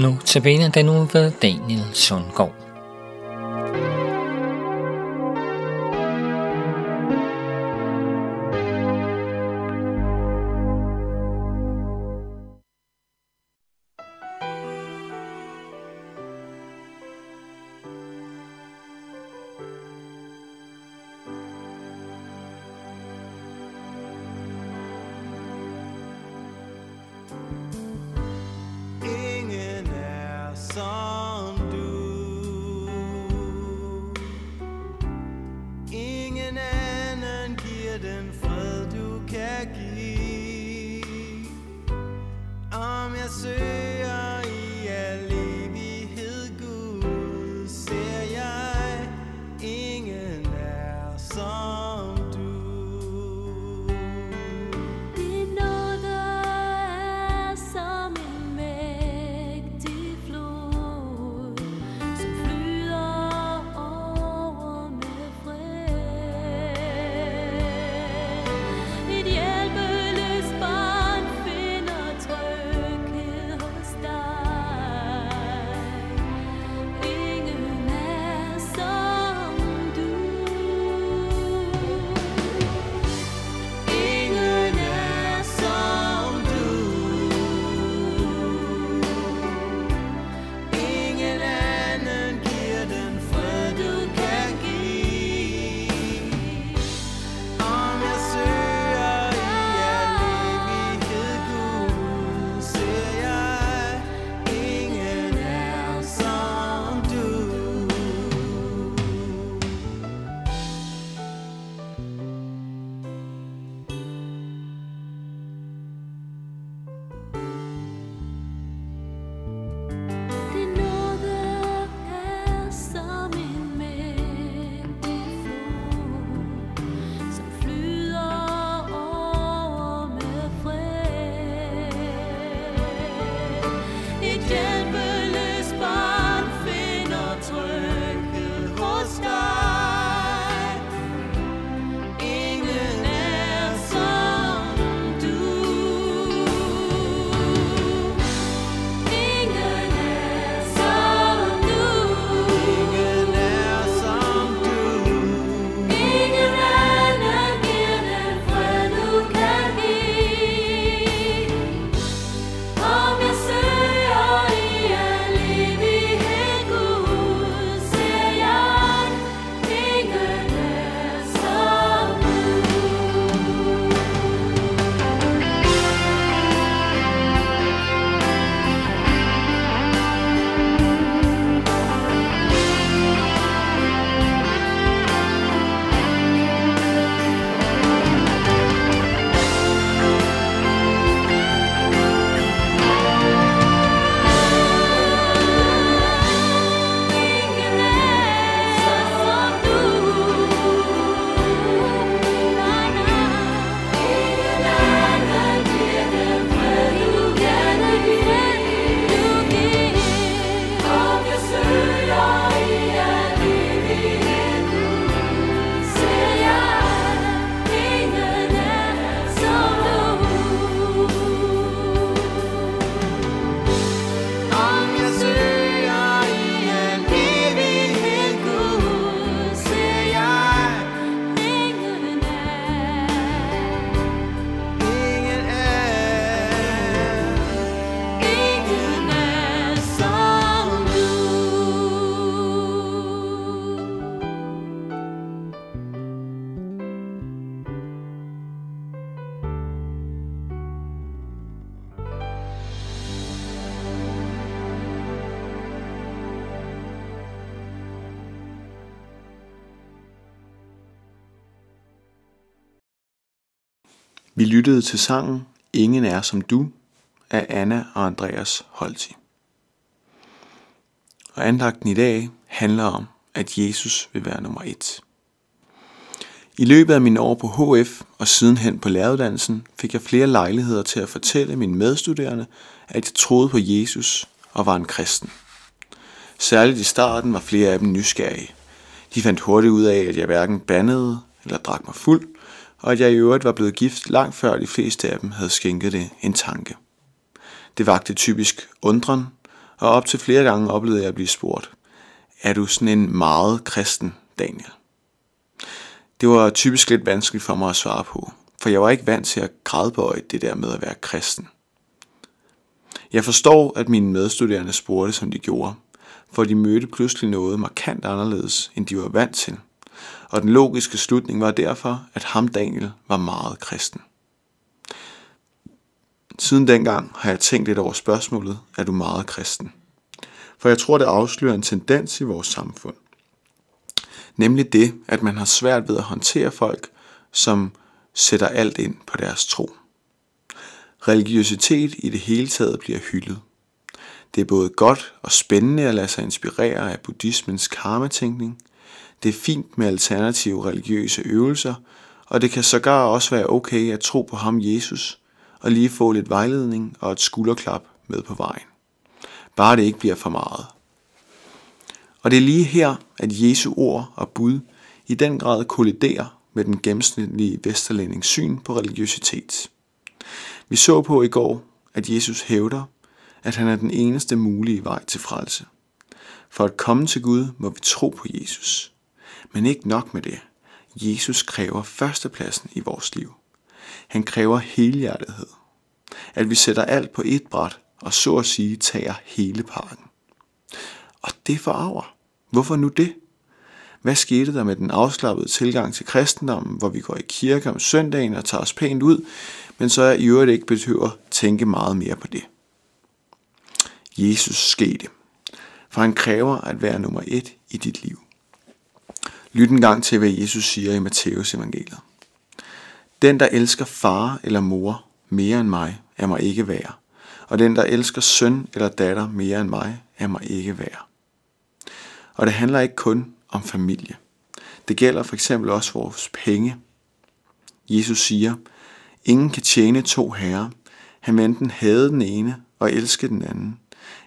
Nu Notabene den nu ved Daniel Sundgaard. Vi lyttede til sangen Ingen er som du af Anna og Andreas Holti. Og andagten i dag handler om, at Jesus vil være nummer et. I løbet af mine år på HF og sidenhen på læreruddannelsen fik jeg flere lejligheder til at fortælle mine medstuderende, at jeg troede på Jesus og var en kristen. Særligt i starten var flere af dem nysgerrige. De fandt hurtigt ud af, at jeg hverken bandede eller drak mig fuld, og at jeg i øvrigt var blevet gift langt før de fleste af dem havde skænket det en tanke. Det vagte typisk undren, og op til flere gange oplevede jeg at blive spurgt, er du sådan en meget kristen, Daniel? Det var typisk lidt vanskeligt for mig at svare på, for jeg var ikke vant til at gradbøje det der med at være kristen. Jeg forstår, at mine medstuderende spurgte, som de gjorde, for de mødte pludselig noget markant anderledes, end de var vant til – og den logiske slutning var derfor, at ham Daniel var meget kristen. Siden dengang har jeg tænkt lidt over spørgsmålet, er du meget kristen? For jeg tror, det afslører en tendens i vores samfund. Nemlig det, at man har svært ved at håndtere folk, som sætter alt ind på deres tro. Religiøsitet i det hele taget bliver hyldet. Det er både godt og spændende at lade sig inspirere af buddhismens karmatænkning. Det er fint med alternative religiøse øvelser, og det kan sågar også være okay at tro på ham Jesus, og lige få lidt vejledning og et skulderklap med på vejen. Bare det ikke bliver for meget. Og det er lige her, at Jesu ord og bud i den grad kolliderer med den gennemsnitlige vesterlændings syn på religiøsitet. Vi så på i går, at Jesus hævder, at han er den eneste mulige vej til frelse. For at komme til Gud må vi tro på Jesus. Men ikke nok med det. Jesus kræver førstepladsen i vores liv. Han kræver helhjertethed. At vi sætter alt på et bræt og så at sige tager hele pakken. Og det forarver. Hvorfor nu det? Hvad skete der med den afslappede tilgang til kristendommen, hvor vi går i kirke om søndagen og tager os pænt ud, men så er i øvrigt ikke behøver tænke meget mere på det? Jesus skete, for han kræver at være nummer et i dit liv. Lyt en gang til, hvad Jesus siger i Matteus evangeliet. Den, der elsker far eller mor mere end mig, er mig ikke værd. Og den, der elsker søn eller datter mere end mig, er mig ikke værd. Og det handler ikke kun om familie. Det gælder for eksempel også vores penge. Jesus siger, ingen kan tjene to herrer. Han vil enten hade den ene og elske den anden,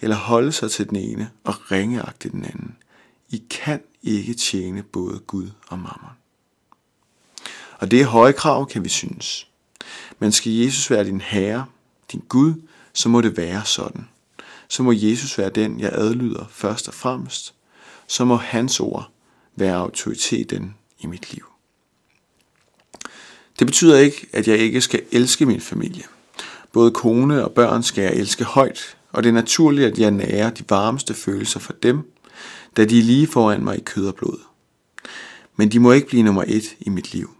eller holde sig til den ene og ringeagte den anden. I kan ikke tjene både Gud og mammon. Og det er høje krav, kan vi synes. Men skal Jesus være din herre, din Gud, så må det være sådan. Så må Jesus være den, jeg adlyder først og fremmest. Så må hans ord være autoriteten i mit liv. Det betyder ikke, at jeg ikke skal elske min familie. Både kone og børn skal jeg elske højt, og det er naturligt, at jeg nærer de varmeste følelser for dem, da de er lige foran mig i kød og blod. Men de må ikke blive nummer et i mit liv.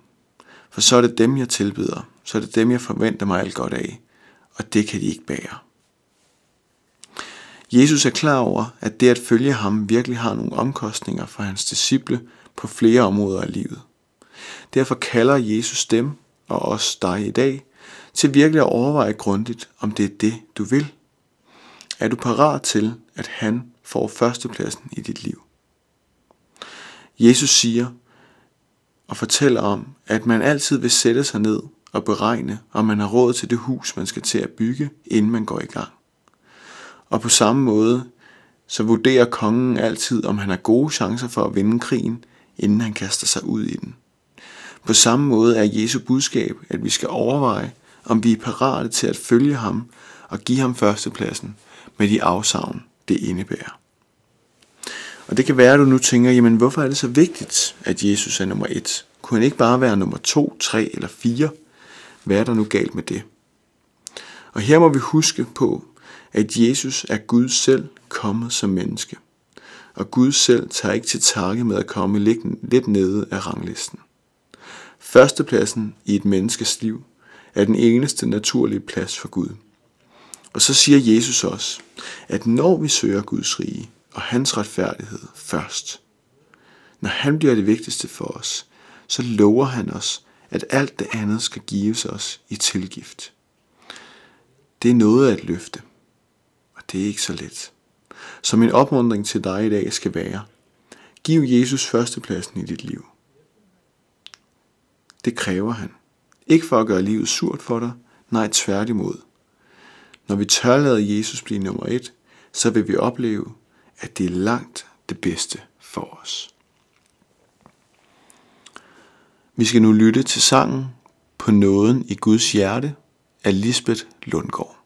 For så er det dem, jeg tilbyder, så er det dem, jeg forventer mig alt godt af, og det kan de ikke bære. Jesus er klar over, at det at følge ham virkelig har nogle omkostninger for hans disciple på flere områder af livet. Derfor kalder Jesus dem og os dig i dag til virkelig at overveje grundigt, om det er det, du vil. Er du parat til, at han får førstepladsen i dit liv? Jesus siger og fortæller om, at man altid vil sætte sig ned og beregne, om man har råd til det hus, man skal til at bygge, inden man går i gang. Og på samme måde, så vurderer kongen altid, om han har gode chancer for at vinde krigen, inden han kaster sig ud i den. På samme måde er Jesu budskab, at vi skal overveje, om vi er parate til at følge ham og give ham førstepladsen med de afsavn, det indebærer. Og det kan være, at du nu tænker, jamen hvorfor er det så vigtigt, at Jesus er nummer et? Kunne han ikke bare være nummer to, tre eller fire? Hvad er der nu galt med det? Og her må vi huske på, at Jesus er Gud selv kommet som menneske. Og Gud selv tager ikke til takke med at komme lidt nede af ranglisten. Førstepladsen i et menneskes liv er den eneste naturlige plads for Gud. Og så siger Jesus også, at når vi søger Guds rige og hans retfærdighed først, når han bliver det vigtigste for os, så lover han os, at alt det andet skal gives os i tilgift. Det er noget at løfte, og det er ikke så let. Så min opmuntring til dig i dag skal være, giv Jesus førstepladsen i dit liv. Det kræver han. Ikke for at gøre livet surt for dig, nej tværtimod. Når vi tør lade Jesus blive nummer et, så vil vi opleve, at det er langt det bedste for os. Vi skal nu lytte til sangen På nåden i Guds hjerte af Lisbeth Lundgaard.